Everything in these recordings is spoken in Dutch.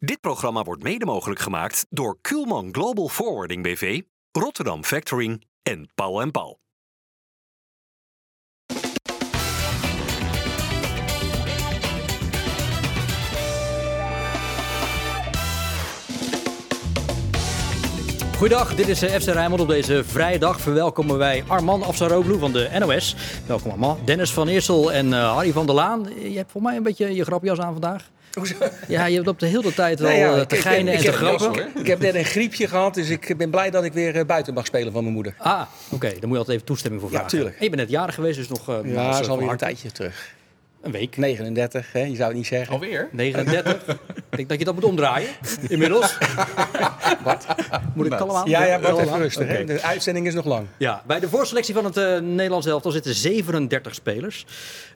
Dit programma wordt mede mogelijk gemaakt door Kuhlman Global Forwarding BV, Rotterdam Factoring en Paul Paul. Goedendag, dit is eh, FC Rijnmond. Op deze vrijdag verwelkomen wij Arman Afsaroglu van de NOS. Welkom Arman. Dennis van Eersel en uh, Harry van der Laan. Je hebt voor mij een beetje je grapjas aan vandaag. Ja, je hebt op de hele tijd wel Nee, ja, eh, te geinen en te grappen. Ik heb net een griepje gehad, dus ik ben blij dat ik weer eh, buiten mag spelen van mijn moeder. Ah, oké. Dan moet je altijd even toestemming voor Ja, vragen. tuurlijk. En je bent net jarig geweest, dus nog uh, Ja, dat is alweer een tijdje terug. Een week. 39, hè? je zou het niet zeggen. Alweer? 39. ik denk dat je dat moet omdraaien. Inmiddels. Wat? Moet ik kalm aan? Ja, ja, even aan? rustig. Oké. De uitzending is nog lang. Ja, bij de voorselectie van het eh, Nederlands elftal zitten 37 spelers.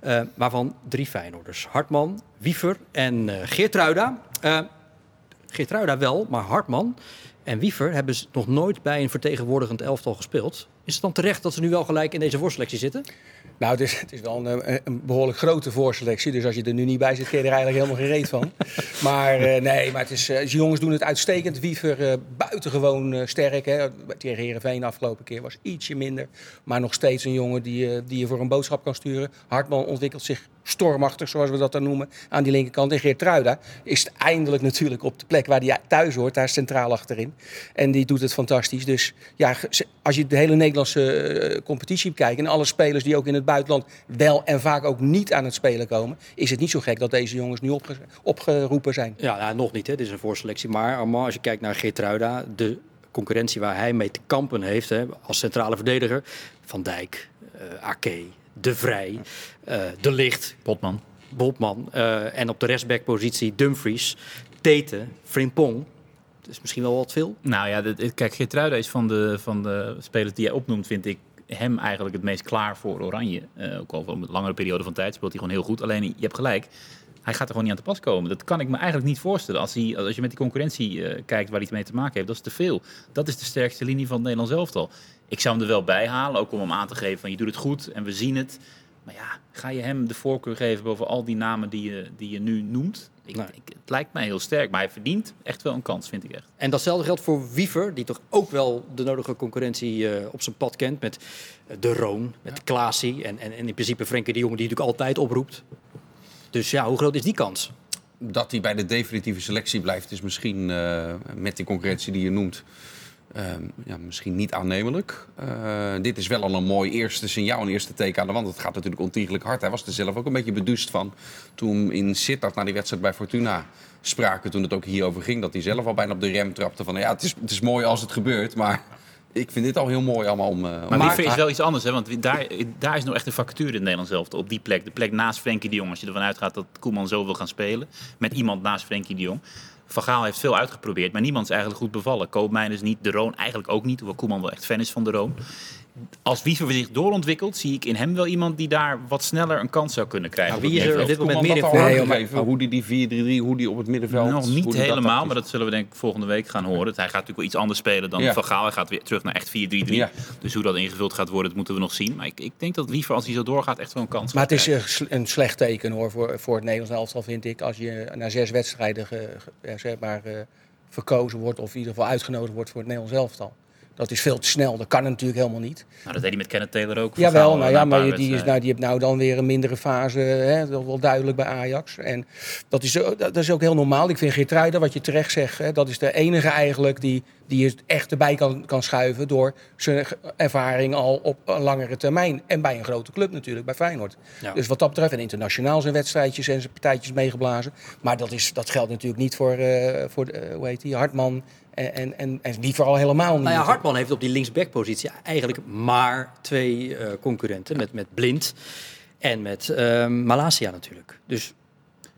eh, waarvan drie Feyenoorders. Hartman, Wiever en eh Geertruida. Eh Geertruida wel, maar Hartman en Wiever hebben s- nog nooit bij een vertegenwoordigend elftal gespeeld. Is het dan terecht dat ze nu wel gelijk in deze voorselectie zitten? Nou, het is, het is wel een, eh, een behoorlijk grote voorselectie. Dus als je er nu niet bij zit, kun je er eigenlijk helemaal gereed van. Maar eh, nee, maar het is, die jongens doen het uitstekend. Wiever eh, buitengewoon sterk. Hè. Tegen Heerenveen de afgelopen keer was ietsje minder. Maar nog steeds een jongen die, die je voor een boodschap kan sturen. Hartman ontwikkelt zich stormachtig, zoals we dat dan noemen, aan die linkerkant. En Geertruida is eindelijk natuurlijk op de plek waar hij thuis hoort. Daar centraal achterin. En die doet het fantastisch. Dus ja, als je de hele Nederlandse eh, competitie bekijkt... en alle spelers die ook in het buitenland wel en vaak ook niet aan het spelen komen... is het niet zo gek dat deze jongens nu opge- opgeroepen zijn. Ja, nou, nog niet. Hè. Dit is een voorselectie. Maar Armand, als je kijkt naar Geertruida, de concurrentie waar hij mee te kampen heeft hè, als centrale verdediger. Van Dijk, eh Ake, De Vrij, eh, De Licht, Potman. Botman. eh, en op de restbackpositie Dumfries, Tete, Frimpong. Dat is misschien wel wat veel. Nou ja, dit- kijk, Geertruida is van de, van de spelers die jij opnoemt, vind ik hem eigenlijk het meest klaar voor Oranje. Eh, ook al een langere periode van tijd speelt hij gewoon heel goed. Alleen, je hebt gelijk, hij gaat er gewoon niet aan te pas komen. Dat kan ik me eigenlijk niet voorstellen. Als, hij, als je met die concurrentie eh, kijkt waar hij het mee te maken heeft, dat is te veel. Dat is de sterkste linie van het Nederlands elftal. Ik zou hem er wel bij halen, ook om hem aan te geven van je doet het goed en we zien het. Maar ja, ga je hem de voorkeur geven boven al die namen die je, die je nu noemt? Ik, Nee. ik- het lijkt mij heel sterk, maar hij verdient echt wel een kans, vind ik echt. En datzelfde geldt voor Wiever, die toch ook wel de nodige concurrentie eh, op zijn pad kent. Met eh, De Roon, met Klaasie en, en, en in principe Frenkie de Jong, die natuurlijk altijd oproept. Dus ja, hoe groot is die kans? Dat hij bij de definitieve selectie blijft, is misschien eh, met die concurrentie die je noemt. Eh, ja, misschien niet aannemelijk. Eh, dit is wel al een mooi eerste signaal, een eerste teken aan de wand. Het gaat natuurlijk ontiegelijk hard. Hij was er zelf ook een beetje beduust van. Toen in Sittard na die wedstrijd bij Fortuna spraken, toen het ook hierover ging, dat hij zelf al bijna op de rem trapte. Van ja, het is, het is mooi als het gebeurt, maar ik vind dit al heel mooi allemaal om. om Maar Wiever is wel iets anders, hè? want daar, daar is nog echt een vacature in het Nederlands elftal. Op die plek, de plek naast Frenkie de Jong. Als je ervan uitgaat dat Koeman zo wil gaan spelen, met iemand naast Frenkie de Jong. Van Gaal heeft veel uitgeprobeerd, maar niemand is eigenlijk goed bevallen. Koopmijn is niet, De Roon eigenlijk ook niet, hoewel Koeman wel echt fan is van De Roon. Als Wiever zich doorontwikkelt, zie ik in hem wel iemand die daar wat sneller een kans zou kunnen krijgen. Nou, wie is er op dit moment meer in? Nee, hoe die die 4-3-3, hoe die op het middenveld... Nog niet dat helemaal, maar dat zullen we denk ik volgende week gaan horen. Hij gaat natuurlijk wel iets anders spelen dan Ja. Van Gaal. Hij gaat weer terug naar echt 4-3-3. Ja. Dus hoe dat ingevuld gaat worden, dat moeten we nog zien. Maar ik, ik denk dat Wiever, als hij zo doorgaat, echt wel een kans Maar het is eh, een slecht teken hoor, voor, voor het Nederlands elftal, vind ik. Als je na zes wedstrijden ge- ge- ja, zeg maar, eh, verkozen wordt, of in ieder geval uitgenodigd wordt voor het Nederlands elftal. Dat is veel te snel. Dat kan natuurlijk helemaal niet. Nou, dat deed hij met Kenneth Taylor ook. Jawel, nou ja, maar die, is, nou, die heeft nou dan weer een mindere fase. Hè, dat is wel duidelijk bij Ajax. En dat is, ook- dat is ook heel normaal. Ik vind Geertruida, wat je terecht zegt, hè, dat is de enige eigenlijk die, die je echt erbij kan, kan schuiven door zijn ervaring al op een langere termijn. En bij een grote club natuurlijk, bij Feyenoord. Ja. Dus wat dat betreft, en internationaal zijn wedstrijdjes en zijn partijtjes meegeblazen. Maar dat, is, dat geldt natuurlijk niet voor, eh, voor eh, hoe heet die, Hartman en, en, en, en die vooral helemaal niet. Nou ja, Hartman heeft op die linksbackpositie eigenlijk maar twee eh, concurrenten. Met, met Blind en met eh, Malasia natuurlijk. Dus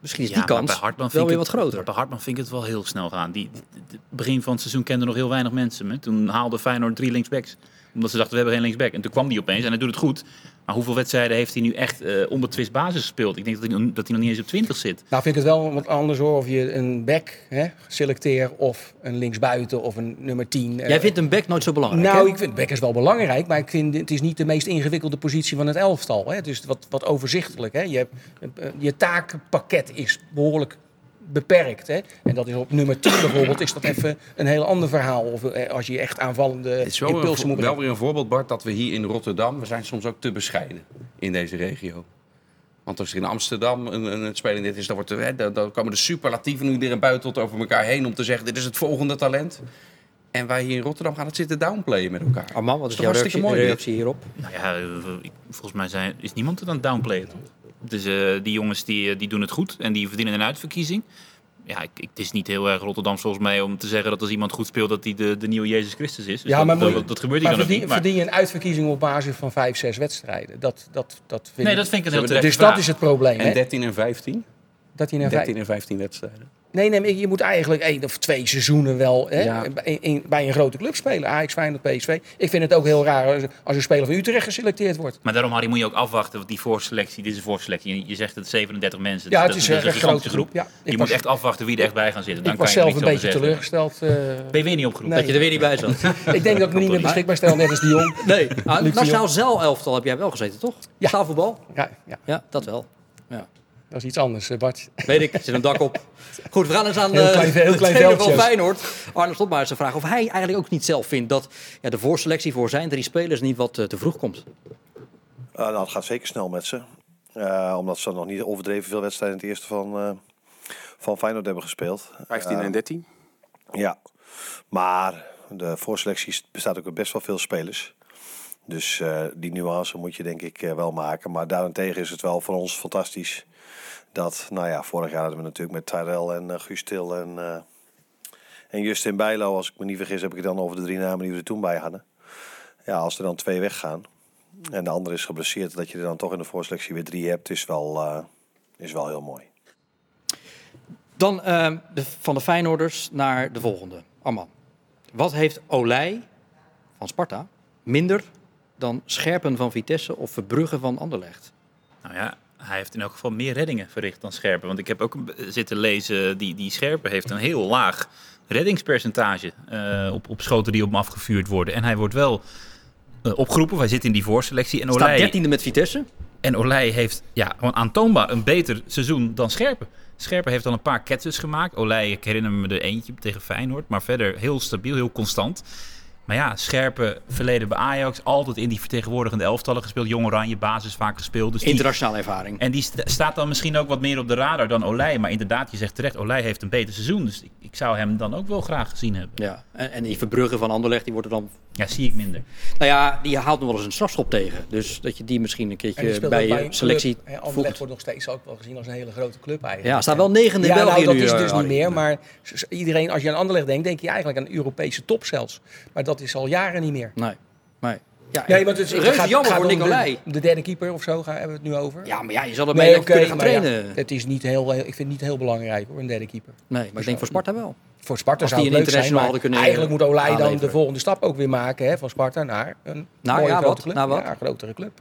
misschien is Ja, die kans bij Hartman wel vind weer ik wat groter. Bij Hartman vind ik het wel heel snel gaan. Die, die- die- begin van het seizoen kenden nog heel weinig mensen. Hè. Toen haalde Feyenoord drie linksbacks. Omdat ze dachten, we hebben geen linksback. En toen kwam die opeens en hij doet het goed. Maar hoeveel wedstrijden heeft hij nu echt eh onbetwist basis gespeeld? Ik denk dat hij, nog- dat hij nog niet eens op 20 zit. Nou vind ik het wel wat anders hoor, of je een back hè, selecteert of een linksbuiten of een nummer 10. Jij vindt een back nooit zo belangrijk, Nou, hè? ik vind back is wel belangrijk, maar ik vind het is niet de meest ingewikkelde positie van het elftal. Hè. Het is wat, wat overzichtelijk. Hè. Je, hebt, eh, je taakpakket is behoorlijk beperkt. Hè? En dat is op nummer 10 bijvoorbeeld, is dat even een heel ander verhaal. Of eh, als je echt aanvallende Het is wel, weer een impulsen moet wel brengen. weer een voorbeeld, Bart, dat we hier in Rotterdam... we zijn soms ook te bescheiden in deze regio. Want als er in Amsterdam een, een, een speler dit is, dan, wordt er, hè, dan, dan komen de superlatieven nu iedereen buitelt over elkaar heen... om te zeggen, dit is het volgende talent. En wij hier in Rotterdam gaan het zitten downplayen met elkaar. Arman, wat is Toch jouw hartstikke reactie, mooi, reactie hierop? Nou ja, eh, ik- volgens mij zijn, is niemand het aan het downplayen. Dus eh, die jongens die, eh, die doen het goed en die verdienen een uitverkiezing. Ja, ik, ik- het is niet heel erg Rotterdam volgens mij om te zeggen dat als iemand goed speelt, dat hij de, de nieuwe Jezus Christus is. Dus Ja, dat, maar dat, dat gebeurt hier dan ook verdien, niet. Maar, verdien je een uitverkiezing op basis van vijf, zes wedstrijden? Dat, dat, dat vind nee, ik- dat vind ik een heel Dus Dus dat is het probleem. En hè? 13 en 15? Dat hij naar vijf... 13 en 15 wedstrijden. Nee, nee, je moet eigenlijk één of twee seizoenen wel hè, Ja. in- bij een grote club spelen. Ajax, Feyenoord, PSV. Ik vind het ook heel raar als, als een speler van Utrecht geselecteerd wordt. Maar daarom, Harry, moet je ook afwachten. Want die voorselectie, dit is een voorselectie. Je- Je zegt het 37 mensen. Ja, dat, het is dat een grote groep. Ja, Je moet echt afwachten wie er echt bij gaan zitten. Dan ik was zelf een beetje zeggen. teleurgesteld. eh. Ben je weer niet opgeroepen? Nee. Dat je er weer niet bij zat. ik denk dat ik me niet meer beschikbaar stel, net als de Jong. Nee, ah, nationaal Jong. zeilelftal heb jij wel gezeten, toch? Ja. Zaalvoetbal? Ja, ja, Ja, dat wel. Ja. Dat is iets anders, eh, Bart. Weet ik, zit een dak op. Goed, we gaan eens aan Heel eh, klein- heel de klein trainer van. Feyenoord. Arne Slotmaar zijn vraag of hij eigenlijk ook niet zelf vindt dat ja, de voorselectie voor zijn drie spelers niet wat eh, te vroeg komt. Uh, nou, het gaat zeker snel met ze. Uh, omdat ze nog niet overdreven veel wedstrijden in het eerste van, uh, van Feyenoord hebben gespeeld. 15 en 13. Ja, maar de voorselectie bestaat ook uit best wel veel spelers. Dus uh, die nuance moet je denk ik uh, wel maken. Maar daarentegen is het wel voor ons fantastisch. Dat, nou ja, vorig jaar hadden we natuurlijk met Tyrell en uh, Guus Til en, uh, en Justin Bijlo. Als ik me niet vergis heb ik het dan over de drie namen die we er toen bij hadden. Ja, als er dan twee weggaan en de andere is geblesseerd, dat je er dan toch in de voorselectie weer drie hebt, is wel, uh, is wel heel mooi. Dan uh, de, van de Feyenoorders naar de volgende. Arman. Wat heeft Olij van Sparta minder dan Scherpen van Vitesse of Verbrugge van Anderlecht? Nou ja, hij heeft in elk geval meer reddingen verricht dan Scherpen. Want ik heb ook zitten lezen, die, die Scherpen heeft een heel laag reddingspercentage uh, op, op schoten die op hem afgevuurd worden. En hij wordt wel uh, opgeroepen, wij zitten in die voorselectie. En Staat Olij, dertiende met Vitesse. En Olij heeft ja, gewoon aantoonbaar een beter seizoen dan Scherpen. Scherpen heeft al een paar catches gemaakt. Olij, ik herinner me er eentje tegen Feyenoord. Maar verder heel stabiel, heel constant. Maar ja, Scherpen verleden bij Ajax. Altijd in die vertegenwoordigende elftallen gespeeld. Jong Oranje, basis vaak gespeeld. Dus Internationale ervaring. en die st staat dan misschien ook wat meer op de radar dan Olij. Maar inderdaad, je zegt terecht, Olij heeft een beter seizoen. Dus ik, ik zou hem dan ook wel graag gezien hebben. Ja, en, en die Verbrugge van Anderlecht, die wordt er dan... Ja, zie ik minder. Nou ja, die haalt nog wel eens een strafschop tegen. Dus dat je die misschien een keertje bij je selectie club. Anderlecht voegt. wordt nog steeds ook wel gezien als een hele grote club eigenlijk. Ja, staat wel negende in ja, België nou, dat nu, is uh, dus niet meer. Maar iedereen, als je aan Anderlecht denkt, denk je eigenlijk aan de Europese top zelfs. Maar dat is al jaren niet meer. Nee, nee. Ja, Nee, maar het is reuze gaat- jammer gaat voor om de- Nicolai. De, derde keeper of zo gaan, hebben we het nu over. Ja, maar ja, je zal ermee nee, kunnen gaan ja, trainen. het is niet heel, ik vind het niet heel belangrijk hoor, een derde keeper. Nee, maar ik denk voor Sparta wel. Voor Sparta Als zou die het een zijn, hadden kunnen eigenlijk moet Olij dan de volgende stap ook weer maken hè, van Sparta naar een Naar, mooie ja, grote wat? club. Naar wat? Ja, een grotere club.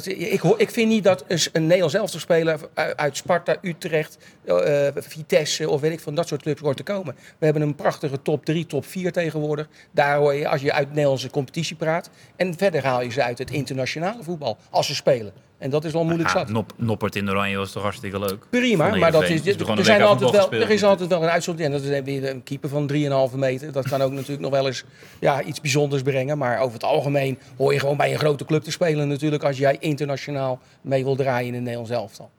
Ik, ik vind niet dat een, Nederlands elftal speler uit Sparta, Utrecht, eh, Vitesse of weet ik van dat soort clubs hoort te komen. We hebben een prachtige top 3, top 4 tegenwoordig. Daar hoor je als je uit de Nederlandse competitie praat. En verder haal je ze uit het internationale voetbal als ze spelen. En dat is wel moeilijk Ja, zat. Nop, Noppert in Oranje was toch hartstikke leuk. Prima, maar dat is, Dus er, zijn altijd wel, er is altijd wel een uitzondering. En dat is weer een keeper van 3,5 meter. Dat kan ook natuurlijk nog wel eens ja, iets bijzonders brengen. Maar over het algemeen hoor je gewoon bij een grote club te spelen natuurlijk... als jij internationaal mee wil draaien in een Nederlands elftal.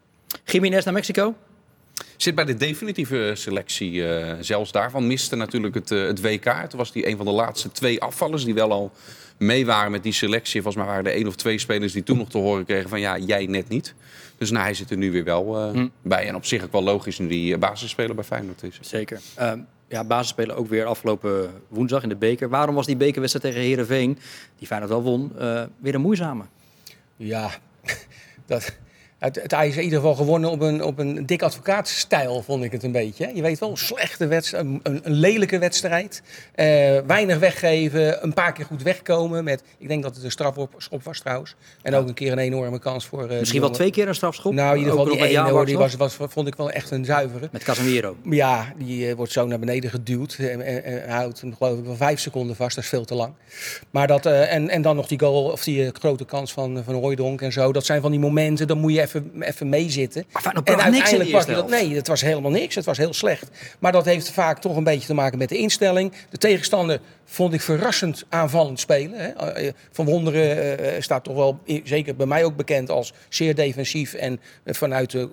Jiménez naar Mexico. Zit bij de definitieve selectie eh, zelfs daarvan. Miste natuurlijk het, eh, het WK. Toen was hij een van de laatste twee afvallers die wel al mee waren met die selectie. Volgens mij waren er één of twee spelers die toen nog te horen kregen van ja, jij net niet. Dus nou, hij zit er nu weer wel eh, Hm. bij. En op zich ook wel logisch nu die basisspeler bij Feyenoord is. Zeker. Ehm, ja, basisspelen ook weer afgelopen woensdag in de beker. Waarom was die bekerwedstrijd tegen Herenveen, die Feyenoord wel won, eh, weer een moeizame? Ja, dat, het, het, hij is in ieder geval gewonnen op een, op een dik advocaatstijl, vond ik het een beetje. Je weet wel, een slechte wedstrijd, een, een, lelijke wedstrijd. Eh, weinig weggeven, een paar keer goed wegkomen. Met, ik denk dat het een strafschop was trouwens. En ook een keer een enorme kans voor... eh, Misschien wel twee keer een strafschop. Nou, in ieder geval die ene, hoor, die was, was, vond ik wel echt een zuivere. Met Casemiro. Ja, die eh, wordt zo naar beneden geduwd. En, en- houdt hem geloof ik wel vijf seconden vast. Dat is veel te lang. Maar dat, en, en dan nog die goal, of die grote kans van, van en zo. Dat zijn van die momenten, dan moet je even even, even meezitten. Maar Feyenoord en uiteindelijk was dat, nee, het was helemaal niks. Het was heel slecht. Maar dat heeft vaak toch een beetje te maken met de instelling. De tegenstander vond ik verrassend aanvallend spelen. Hè. Eh, eh, Van Wonderen eh, staat toch wel, zeker bij mij ook bekend als zeer defensief. En vanuit de,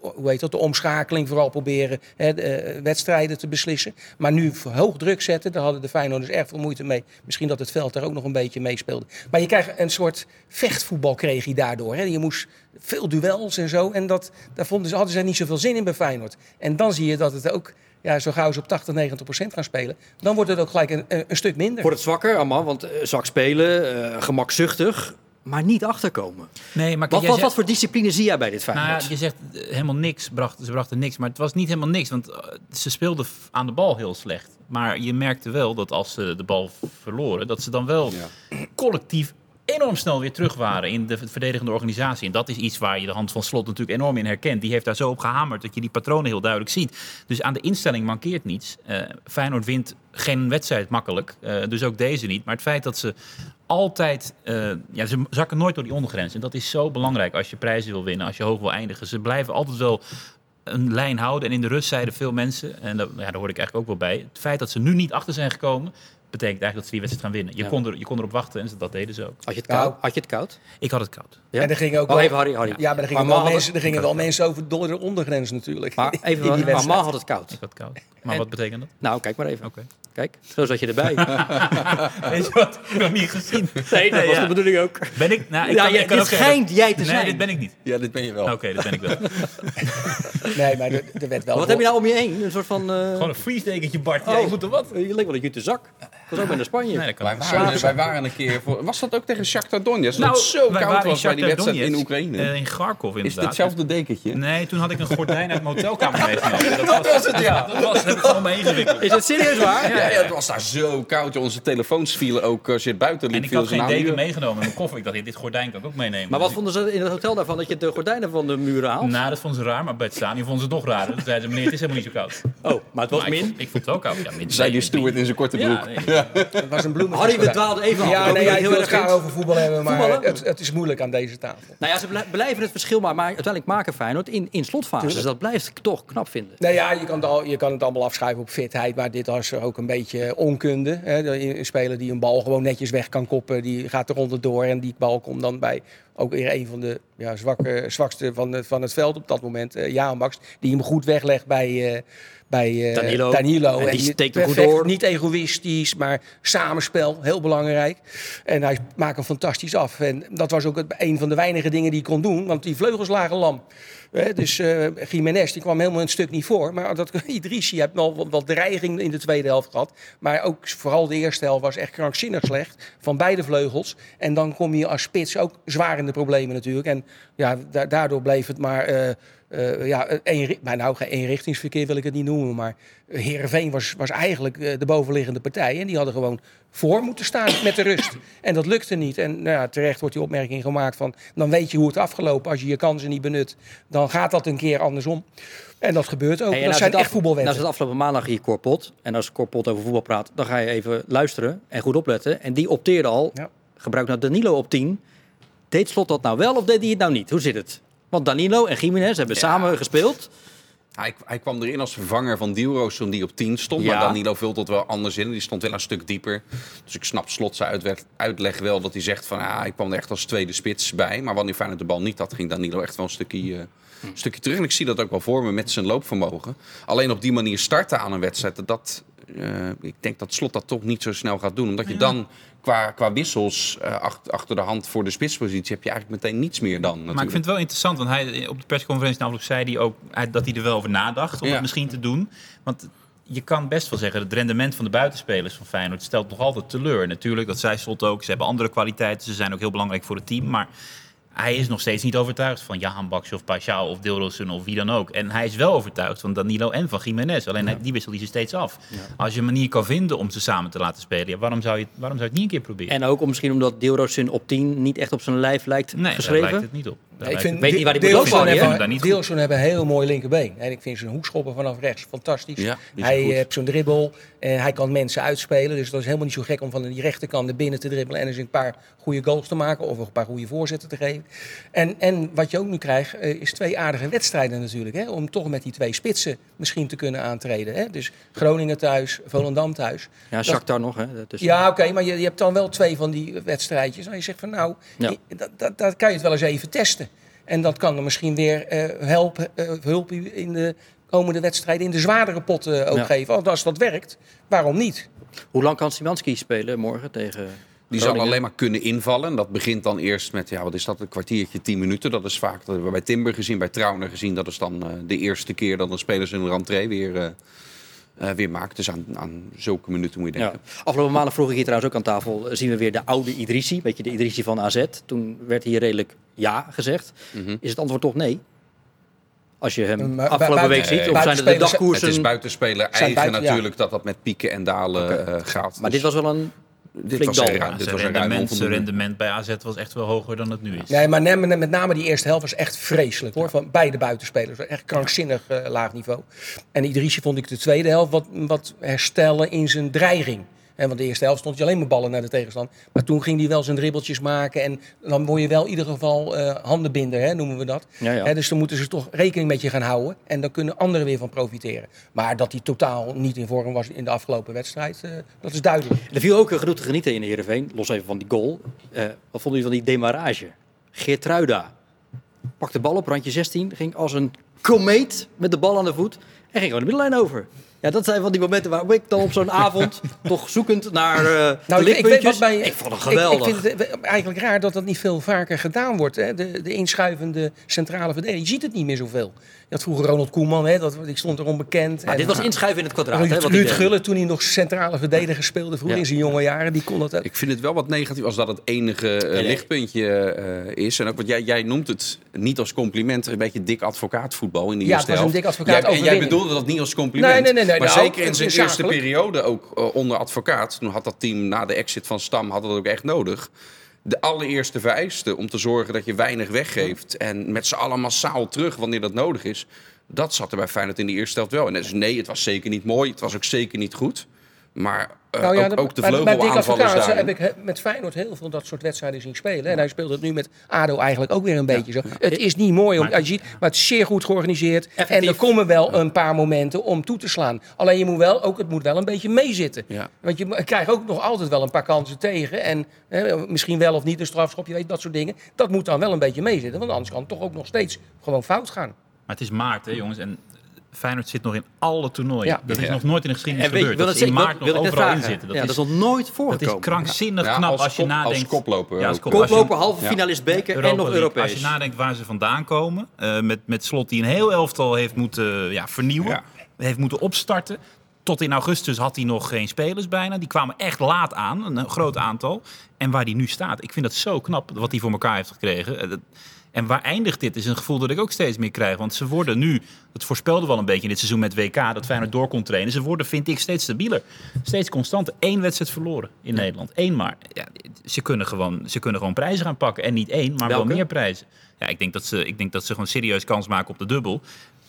hoe heet dat, de omschakeling vooral proberen hè, de, wedstrijden te beslissen. Maar nu hoog druk zetten, daar hadden de Feyenoorders erg veel moeite mee. Misschien dat het veld daar ook nog een beetje meespeelde. Maar je krijgt een soort vechtvoetbal kreeg je daardoor. Hè. Je moest veel duels en zo. En dat, daar vonden ze, hadden ze niet zoveel zin in bij Feyenoord. En dan zie je dat het ook, ja, zo gauw ze op 80, 90 procent gaan spelen, dan wordt het ook gelijk een, een, stuk minder. Wordt het zwakker, allemaal, want eh, zwak spelen, eh, gemakzuchtig, maar niet achterkomen. Nee, maar Wat, wat, zegt- wat voor discipline zie jij bij dit Nou Feyenoord? ja, je zegt eh, helemaal niks, bracht, ze brachten niks. Maar het was niet helemaal niks, want ze speelden aan de bal heel slecht. Maar je merkte wel dat als ze de bal verloren, dat ze dan wel collectief enorm snel weer terug waren in de verdedigende organisatie. En dat is iets waar je de hand van slot natuurlijk enorm in herkent. Die heeft daar zo op gehamerd dat je die patronen heel duidelijk ziet. Dus aan de instelling mankeert niets. Eh, Feyenoord wint geen wedstrijd makkelijk, eh, dus ook deze niet. Maar het feit dat ze altijd, eh, ja, ze zakken nooit door die ondergrens. En dat is zo belangrijk als je prijzen wil winnen, als je hoog wil eindigen. Ze blijven altijd wel een lijn houden. En in de rust zeiden veel mensen, en dat, ja, daar hoor ik eigenlijk ook wel bij, het feit dat ze nu niet achter zijn gekomen, betekent eigenlijk dat ze die wedstrijd gaan winnen. Je, Ja. kon, er, je kon erop wachten en ze, dat deden ze ook. Had je het koud? Had je het koud? Ik had het koud. Ja? En er gingen ook Oh, wel, even Harry, Harry. Ja, maar er gingen, Maar wel, mensen, er gingen wel mensen over door de ondergrens natuurlijk. Maar in even, die maar wedstrijd. Ma had het koud. Ik had het koud. Maar En- wat betekent dat? Nou, kijk maar even. Oké. Kijk, zo zat je erbij. Weet je wat? Ik heb nog niet gezien. Nee, dat was ja. de bedoeling ook. Ben ik? Nou, ik Ja, kan, ja, ik kan dit schijnt jij te nee, zijn. dit ben ik niet. Ja, dit ben je wel. Oké, dat ben ik wel. Nee, maar er, er werd wel... Wat heb je nou om je heen? Een soort van... eh, Gewoon een freeze-dekentje, Bart. Ja, Oh. je moet er wat. Je leek wel een jute zak. Ik was ook naar Spanje. Nee, dat Wij waren, wij waren een keer voor. Was dat ook tegen Shakhtar Donetsk? Dat Nou, het zo koud waren in was bij die wedstrijd in Oekraïne. eh, in Kharkov is inderdaad. het hetzelfde dekentje? Nee, toen had ik een gordijn uit mijn hotelkamer meegenomen. Dat, was het, ja. Dat was, heb ik gewoon mee ingewikkeld. Is het serieus waar? Ja, ja, het was daar zo koud. Onze telefoons vielen ook als je het buiten liep. En ik had ze geen deken meegenomen in mijn koffer. Ik dacht, dit gordijn kan ik ook meenemen. Maar wat vonden ze in het hotel daarvan dat je de gordijnen van de muren haalt? Nou, dat vonden ze raar, maar bij het stadion vonden ze het nog raar. Toen zeiden ze, meneer, het is helemaal niet zo koud. Oh, maar het was min. vond- ik vond het wel koud. Ja, min Zei die steward in zijn korte broek. Ja. Het was een bloemetje. Harry, we dwaalden even af. Ja, nee, ja, heel erg graag over voetbal hebben, maar het, het is moeilijk aan deze tafel. Nou ja, ze blij- blijven het verschil maar, maar uiteindelijk maken Feyenoord in, in slotfases. Dus dat blijft ik toch knap vinden. Nou ja, je kan, het al, je kan het allemaal afschrijven op fitheid, maar dit was ook een beetje onkunde. Hè. Een speler die een bal gewoon netjes weg kan koppen, die gaat er onderdoor en die bal komt dan bij ook weer een van de ja, zwakke, zwakste van, het- van het veld op dat moment, uh, Jaan Max, die hem goed weglegt bij, eh, bij eh, Danilo. Danilo. En die steekt goed door. Niet egoïstisch, maar samenspel, heel belangrijk. En hij maakt hem fantastisch af. En dat was ook het, een van de weinige dingen die hij kon doen, want die vleugels lagen lam. Dus eh Jiménez die kwam helemaal een stuk niet voor. Maar dat Idrissi heeft nog wat, wat dreiging in de tweede helft gehad. Maar ook vooral de eerste helft was echt krankzinnig slecht. Van beide vleugels. En dan kom je als spits ook zwaar in de problemen natuurlijk. En ja, da- daardoor bleef het maar... eh, eh, ja, een, maar nou, geen eenrichtingsverkeer wil ik het niet noemen. Maar Heerenveen was, was eigenlijk eh, de bovenliggende partij. En die hadden gewoon voor moeten staan met de rust. En dat lukte niet. En nou ja, terecht wordt die opmerking gemaakt van... dan weet je hoe het afgelopen. Als je je kansen niet benut, dan gaat dat een keer andersom. En dat gebeurt ook. Hey, dat als zijn het echt. Nou, het afgelopen maandag hier Corpot. En als Corpot over voetbal praat, dan ga je even luisteren en goed opletten. En die opteerde al, Ja. gebruik nou Danilo op 10. Deed Slot dat nou wel of deed hij het nou niet? Hoe zit het? Want Danilo en Jiménez hebben samen gespeeld. Hij, hij kwam erin als vervanger van Dielroos die op 10 stond. Ja. Maar Danilo vult dat wel anders in. Die stond wel een stuk dieper. Dus ik snap Slot zijn uitleg wel dat hij zegt van... Ah, ik kwam er echt als tweede spits bij. Maar wanneer Feyenoord de bal niet had, ging Danilo echt wel een stukje, eh, een stukje terug. En ik zie dat ook wel voor me met zijn loopvermogen. Alleen op die manier starten aan een wedstrijd... Dat, eh, ik denk dat Slot dat toch niet zo snel gaat doen. Omdat je dan qua, qua wissels eh, achter, achter de hand voor de spitspositie... heb je eigenlijk meteen niets meer dan natuurlijk. Maar ik vind het wel interessant, want hij, op de persconferentie namelijk zei hij ook dat hij er wel over nadacht om Ja. het misschien te doen. Want je kan best wel zeggen, het rendement van de buitenspelers van Feyenoord stelt nog altijd teleur. Natuurlijk, dat zei Slot ook, ze hebben andere kwaliteiten, ze zijn ook heel belangrijk voor het team. Maar hij is nog steeds niet overtuigd van Jahan Bakje of Pashao of Dilrosun of wie dan ook. En hij is wel overtuigd van Danilo en van Jiménez. Alleen hij- die wisselt hij ze steeds af. Als je een manier kan vinden om ze samen te laten spelen, ja, waarom, zou je, waarom zou je het niet een keer proberen? En ook om, misschien omdat Deelrosun op 10 niet echt op zijn lijf lijkt nee, daar geschreven. lijkt het niet op. Ja, ik vind weet niet waar die moet hebben? Daar. Deelson hebben een heel mooi linkerbeen. En ik vind zijn hoekschoppen vanaf rechts fantastisch. Ja, hij goed. heeft zo'n dribbel. En hij kan mensen uitspelen. Dus dat is helemaal niet zo gek om van die rechterkant naar binnen te dribbelen. En eens een paar goede goals te maken. Of een paar goede voorzetten te geven. En, en wat je ook nu krijgt, eh, is twee aardige wedstrijden natuurlijk. Hè, om toch met die twee spitsen misschien te kunnen aantreden. Hè. Dus Groningen thuis, Volendam thuis. Ja, Shakhtar nog, hè. Dus, Ja, oké, maar je, je hebt dan wel twee van die wedstrijdjes. En je zegt van nou, Ja. i- dat, dat, dat kan je het wel eens even testen. En dat kan er misschien weer eh helpen, eh, hulp in de komende wedstrijden in de zwaardere potten ook Ja. geven. Want als dat werkt, waarom niet? Hoe lang kan Simanski spelen morgen tegen Die zal alleen maar kunnen invallen. En dat begint dan eerst met, ja, wat is dat, een kwartiertje, tien minuten. Dat is vaak, dat hebben we bij Timber gezien, bij Trauner gezien. Dat is dan eh, de eerste keer dat een speler zijn rentree weer, eh, eh, weer maakt. Dus aan, aan zulke minuten moet je Ja. denken. Afgelopen maanden vroeg ik hier trouwens ook aan tafel, eh, zien we weer de oude Idrissi, weet je, de Idrissi van AZ. Toen werd hier redelijk ja gezegd. Mhm. Is het antwoord toch nee? Als je hem afgelopen week ziet, of zijn het de dagkoersen? Het is buitenspeler eigen buiten- ja. natuurlijk dat dat met pieken en dalen eh, gaat. Maar Dus dit was wel een dit was Ja, dit was een ruim rendement, rendement bij AZ was echt wel hoger dan het nu is. Nee, maar met, met name die eerste helft was echt vreselijk hoor. Van beide buitenspelers. Echt krankzinnig eh, laag niveau. En Idrissi vond ik de tweede helft wat, wat herstellen in zijn dreiging. Hè, want de eerste helft stond hij alleen maar ballen naar de tegenstander. Maar toen ging hij wel zijn dribbeltjes maken. En dan word je wel in ieder geval eh handenbinder, hè, noemen we dat. Ja, ja. Hè, dus dan moeten ze toch rekening met je gaan houden. En dan kunnen anderen weer van profiteren. Maar dat hij totaal niet in vorm was in de afgelopen wedstrijd, eh, dat is duidelijk. Er viel ook genoeg te genieten in de Heerenveen, los even van die goal. Eh, wat vonden jullie van die demarrage? Geertruida pakte de bal op, randje 16, ging als een komeet met de bal aan de voet en ging gewoon de middenlijn over. Ja, dat zijn van die momenten waar ik dan op zo'n avond toch zoekend naar eh Nou, ik, ik, weet wat bij, ik vond het Ik, geweldig. ik vind het eh, eigenlijk raar dat dat niet veel vaker gedaan wordt. Hè? De, de inschuivende centrale verdediger. Je ziet het niet meer zoveel. Je had vroeger Ronald Koeman, hè? Dat, ik stond er onbekend. maar En- dit was inschuiven in het kwadraat. hè, Ruud, Ruud. Gullit, toen hij nog centrale verdediger speelde vroeger Ja. in zijn jonge jaren, die kon dat ook. Ik vind het wel wat negatief als dat het enige eh, nee. lichtpuntje eh, is. En ook wat jij, jij noemt het niet als compliment, een beetje dik advocaatvoetbal in de Ja, eerste het was een helft. dik advocaat jij, en jij bedoelde dat niet als compliment. Nee, nee, nee, nee, maar nou, zeker in zijn eerste periode, ook eh, onder advocaat, toen had dat team na de exit van Stam had dat ook echt nodig. De allereerste vereiste om te zorgen dat je weinig weggeeft en met z'n allen massaal terug wanneer dat nodig is. Dat zat er bij Feyenoord in de eerste helft wel. En dus nee, het was zeker niet mooi. Het was ook zeker niet goed. Maar eh, Nou ja, ook, ook de vleugelaanvallers daarin. heb ik he- met Feyenoord heel veel dat soort wedstrijden zien spelen. En hij speelt het nu met ADO eigenlijk ook weer een beetje zo. Het is niet mooi, om, Maar- je ziet, maar het is zeer goed georganiseerd. Effectief. En er komen wel een paar momenten om toe te slaan. Alleen je moet wel, ook, het moet wel een beetje meezitten. Ja. Want je krijgt ook nog altijd wel een paar kansen tegen. En hè, misschien wel of niet een strafschop, je weet dat soort dingen. Dat moet dan wel een beetje meezitten. Want anders kan het toch ook nog steeds gewoon fout gaan. Maar het is maart, hè, jongens. En Feyenoord zit nog in alle toernooien. Ja. Dat is Ja. nog nooit in de geschiedenis En weet, je- gebeurd. wil Dat ze in maart wil, nog overal in zitten. Dat, ja, is, dat is nog nooit dat voorgekomen. is krankzinnig Ja, knap als als je kop- als nadenkt... koploper Ja, als je- Koploper, halve Ja. finalist beker en nog League. Europees. Als je nadenkt waar ze vandaan komen, eh, met, met Slot die een heel elftal heeft moeten ja, vernieuwen, Ja. heeft moeten opstarten. Tot in augustus had hij nog geen spelers bijna. Die kwamen echt laat aan, een groot aantal. En waar hij nu staat, ik vind dat zo knap wat hij voor elkaar heeft gekregen. En waar eindigt dit, is een gevoel dat ik ook steeds meer krijg. Want ze worden nu, dat voorspelde wel een beetje in dit seizoen met WK, dat Feyenoord door kon trainen. Ze worden, vind ik, steeds stabieler. Steeds constanter. Eén wedstrijd verloren in Nederland. Eén maar. Ja, ze, kunnen gewoon, ze kunnen gewoon prijzen gaan pakken. En niet één, maar Welke? wel meer prijzen. Ja, ik denk, dat ze, ik denk dat ze gewoon serieus kans maken op de dubbel.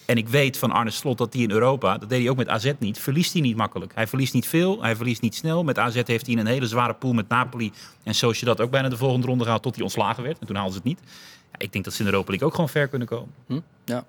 En ik weet van Arne Slot dat hij in Europa, dat deed hij ook met AZ niet, verliest hij niet makkelijk. Hij verliest niet veel, hij verliest niet snel. Met AZ heeft hij een hele zware pool met Napoli en dat ook bijna de volgende ronde gehaald tot hij ontslagen werd. En toen haalden ze het niet. Ja, ik denk dat ze in Europa ook gewoon ver kunnen komen. Ja.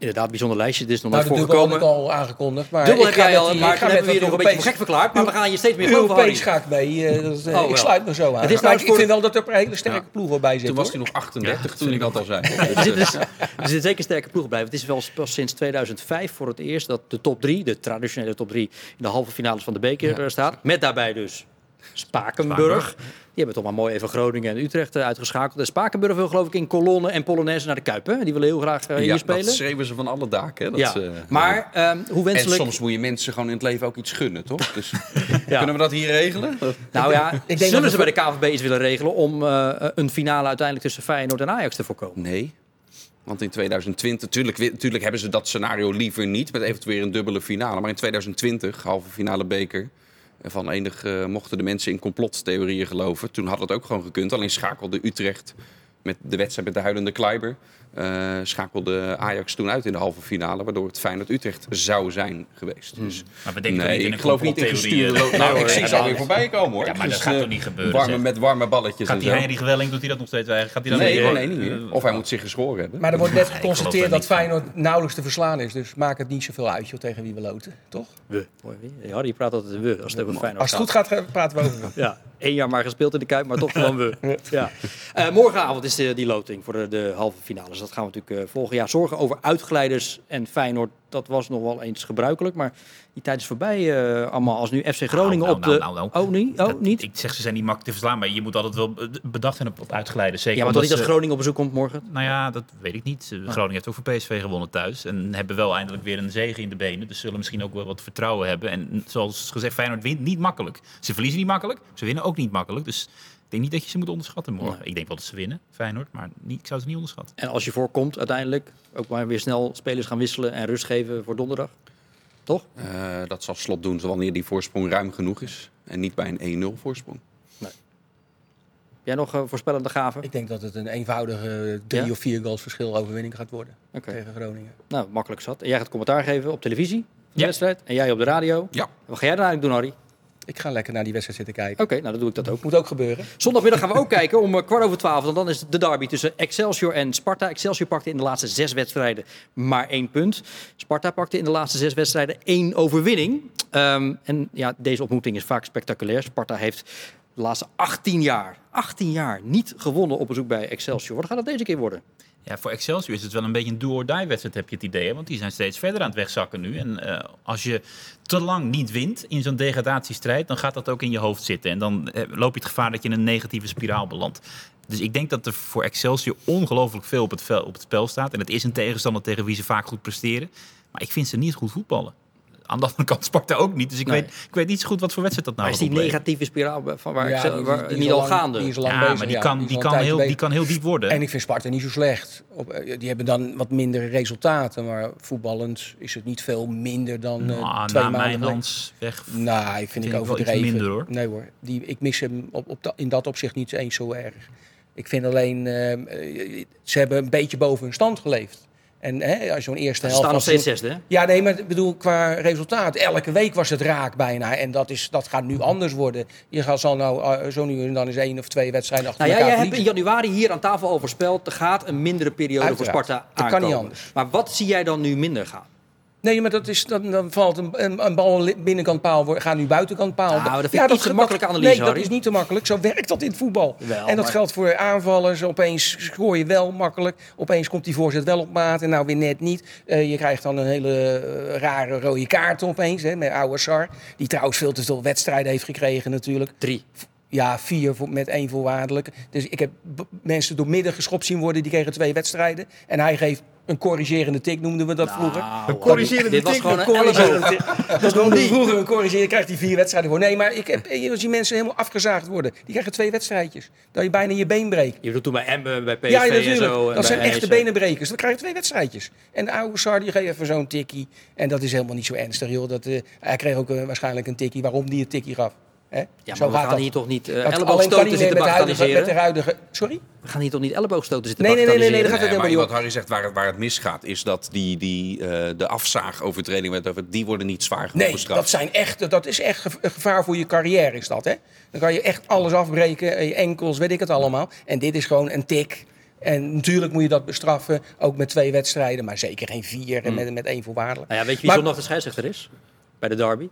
Inderdaad, bijzonder lijstje. Dit is nog Nou, nooit de dubbel had ik al aangekondigd. Maar Dubbel ik heb ga jij al, maar ik ga toen met hebben we je dat nog een beetje gek verklaard. Maar we gaan je steeds meer geloven, Europees ga ik mee. eh, dat, Oh, ik sluit me zo aan. Het is maar ik voor- vind wel dat er een hele sterke ploeg bij zit. Toen was hij nog 38 toen hij dat al zei. Er zitten dus, er zitten zeker sterke ploegen blijven. Het is wel pas sinds 2005 voor het eerst dat de top 3, de traditionele top 3, in de halve finales van de beker eh, staat. Met daarbij dus Spakenburg. Spakenburg. Die hebben toch maar mooi even Groningen en Utrecht eh, uitgeschakeld. En Spakenburg wil geloof ik in kolonne en Polonaise naar de Kuip. Hè? Die willen heel graag eh, hier Ja, spelen. dat schreven ze van alle daken. Hè? Dat, ja. eh, maar ehm, hoe En wenselijk... soms moet je mensen gewoon in het leven ook iets gunnen, toch? Dus, Kunnen we dat hier regelen? Nou ja, denk zullen dat ze bij de KVB iets willen regelen om een finale uiteindelijk tussen Feyenoord en Ajax te voorkomen? Nee. Want in 2020, tuurlijk, tuurlijk hebben ze dat scenario liever niet, met eventueel een dubbele finale. Maar in 2020, halve finale beker, van enig eh, mochten de mensen in complottheorieën geloven. Toen had het ook gewoon gekund. Alleen schakelde Utrecht met de wedstrijd met de huilende Kleiber eh, schakelde Ajax toen uit in de halve finale, waardoor het Feyenoord Utrecht zou zijn geweest. Dus Maar we denken toch nee, niet in ik een geloof niet in gestuurde. eh, Nou, nee, ik zie ze alweer voorbij komen hoor. Ja, maar dat Dus, gaat eh, toch niet gebeuren, Warme, met warme balletjes Gaat en die zo. Henry Gewelling, doet hij dat nog steeds eigenlijk? Gaat hij Nee, weer- nee, nee, niet meer. Of hij moet zich geschoren hebben. Maar er wordt net geconstateerd dat. Feyenoord nauwelijks te verslaan is. Dus maakt het niet zoveel uit joh, tegen wie we loten, toch? We. Harry praat altijd we als het over Feyenoord Als het goed gaat, praten we over. Ja, één jaar maar gespeeld in de Kuip, maar toch gewoon we. Ja. Eh, morgenavond is de, die loting voor de, de halve finales. Dat gaan we natuurlijk eh, volgen. Ja, zorgen over uitglijders en Feyenoord, dat was nog wel eens gebruikelijk. Maar die tijd is voorbij eh, allemaal. Als nu FC Groningen Nou, op nou, de... nou, nou, nou. Oh, niet? Oh, Dat- niet? Ik zeg, ze zijn niet makkelijk te verslaan, maar je moet altijd wel bedacht zijn op, op uitgeleiden. Zeker Ja, maar toch omdat niet Groningen op bezoek komt morgen? Nou ja, dat weet ik niet. Eh, Groningen heeft ook voor PSV gewonnen thuis. En hebben wel eindelijk weer een zege in de benen. Dus zullen misschien ook wel wat vertrouwen hebben. En zoals gezegd, Feyenoord wint niet makkelijk. Ze verliezen niet makkelijk. Ze winnen ook niet makkelijk. Dus denk niet dat je ze moet onderschatten morgen. Ik denk wel dat ze winnen, Feyenoord. Maar niet, ik zou ze niet onderschatten. En als je voorkomt uiteindelijk, ook maar weer snel spelers gaan wisselen en rust geven voor donderdag. Toch? Eh, dat zal slot doen wanneer die voorsprong ruim genoeg is. En niet bij een 1-0 voorsprong. Jij nog eh, voorspellende gaven? Ik denk dat het een eenvoudige drie Ja? of vier goals verschil overwinning gaat worden tegen Groningen. Nou, makkelijk zat. En jij gaat commentaar geven op televisie, de Ja. wedstrijd. En jij op de radio. Ja. Wat ga jij dan eigenlijk doen, Harry? Ik ga lekker naar die wedstrijd zitten kijken. Oké, nou dan doe ik dat ook. Moet ook gebeuren. Zondagmiddag gaan we ook kijken om eh, kwart over twaalf. Want dan is het de derby tussen Excelsior en Sparta. Excelsior pakte in de laatste zes wedstrijden maar één punt. Sparta pakte in de laatste zes wedstrijden één overwinning. Ehm, en ja, deze ontmoeting is vaak spectaculair. Sparta heeft de laatste 18 jaar, 18 jaar niet gewonnen op bezoek bij Excelsior. Wat gaat het deze keer worden? Ja, voor Excelsior is het wel een beetje een do-or-die wedstrijd, heb je het idee. Want die zijn steeds verder aan het wegzakken nu. En eh, als je te lang niet wint in zo'n degradatiestrijd, dan gaat dat ook in je hoofd zitten. En dan eh, loop je het gevaar dat je in een negatieve spiraal belandt. Dus ik denk dat er voor Excelsior ongelooflijk veel op het, op het spel staat. En het is een tegenstander tegen wie ze vaak goed presteren. Maar ik vind ze niet goed voetballen. Aan de andere kant Sparta ook niet. Dus ik, Nee. weet, ik weet niet zo goed wat voor wedstrijd dat nou Maar is die negatieve spiraal van waar Ja, die- waar- die is niet al gaande? die is lang Ja, bezig, maar die ja. kan, Die is kan heel, die kan heel diep worden. En ik vind Sparta niet zo slecht. Op, eh, die hebben dan wat minder resultaten, maar voetballend is het niet veel minder dan eh, Nou, twee na maanden. Mijnans weg. Nou, ik vind Vind ik ik overdreven. minder, hoor. Nee hoor, die, ik mis hem op, op da- in dat opzicht niet eens zo erg. Ik vind alleen, eh, eh, ze hebben een beetje boven hun stand geleefd. En hè, als zo'n eerste Ze helft... staan nog steeds zesde, hè? Ja, nee, maar ik bedoel, qua resultaat. Elke week was het raak bijna. En dat, is, dat gaat nu anders worden. Je gaat zal nou eh, zo nu en dan eens één of twee wedstrijden achter Nou ja, elkaar jij hebt in januari hier aan tafel al voorspeld. Er gaat een mindere periode Uiteraard. voor Sparta Dat kan aankomen. niet anders. Maar wat zie jij dan nu minder gaan? Nee, maar dat is, dan, dan valt een, een, een bal binnenkant paal, gaat nu buitenkant paal. Nou, dat vind ik te ge- makkelijke analyse, Nee, dat is niet te makkelijk. Zo werkt dat in het voetbal. Wel, en dat maar- geldt voor aanvallers. Opeens scoor je wel makkelijk. Opeens komt die voorzet wel op maat en nou weer net niet. Eh, je krijgt dan een hele eh, rare rode kaart opeens, hè, met oude Sar. Die trouwens veel te veel wedstrijden heeft gekregen natuurlijk. Drie. Ja, vier voor, met één voorwaardelijke. Dus ik heb mensen door midden geschopt zien worden. Die kregen twee wedstrijden. En hij geeft een corrigerende tik, noemden we dat vroeger. Nou, corrigerende dit was tik, gewoon een een corrigerende tik. Dat is gewoon vroeger een corrigerende, krijgt hij vier wedstrijden voor. Nee, maar ik heb, eh, als die mensen helemaal afgezaagd worden, die krijgen twee wedstrijdjes. Dat je bijna je been breekt. Je bedoelt toen bij Emmen, bij PSV Ja, en zo. en dat zijn echte benenbrekers. Dan krijg je twee wedstrijdjes. En de oude Sar die geeft even zo'n tikkie. En dat is helemaal niet zo ernstig, joh. Dat, eh, hij kreeg ook eh, waarschijnlijk een tikkie. Waarom die een tikkie gaf. Hè? Ja, Zo maar we gaat gaan dat. hier toch niet uh, elleboogstoten zitten met de, huidige, met de bagatelliseren? huidige... Sorry? We gaan hier toch niet elleboogstoten zitten Nee, nee, nee, nee, nee, bagatelliseren? dat gaat Nee, maar wat. Harry zegt, waar het, waar het misgaat, is dat die, die, eh, de afzaagovertredingen, die worden niet zwaar genoeg Nee, bestraft. dat, zijn echt, dat is echt gevaar voor je carrière, is dat, hè? Dan kan je echt alles afbreken, eh, je enkels, weet ik het allemaal. En dit is gewoon een tik. En natuurlijk moet je dat bestraffen, ook met twee wedstrijden, maar zeker geen vier en met, met één voorwaardelijk. Nou ja, weet je wie Maar- zondag de scheidsrechter is? Bij de derby.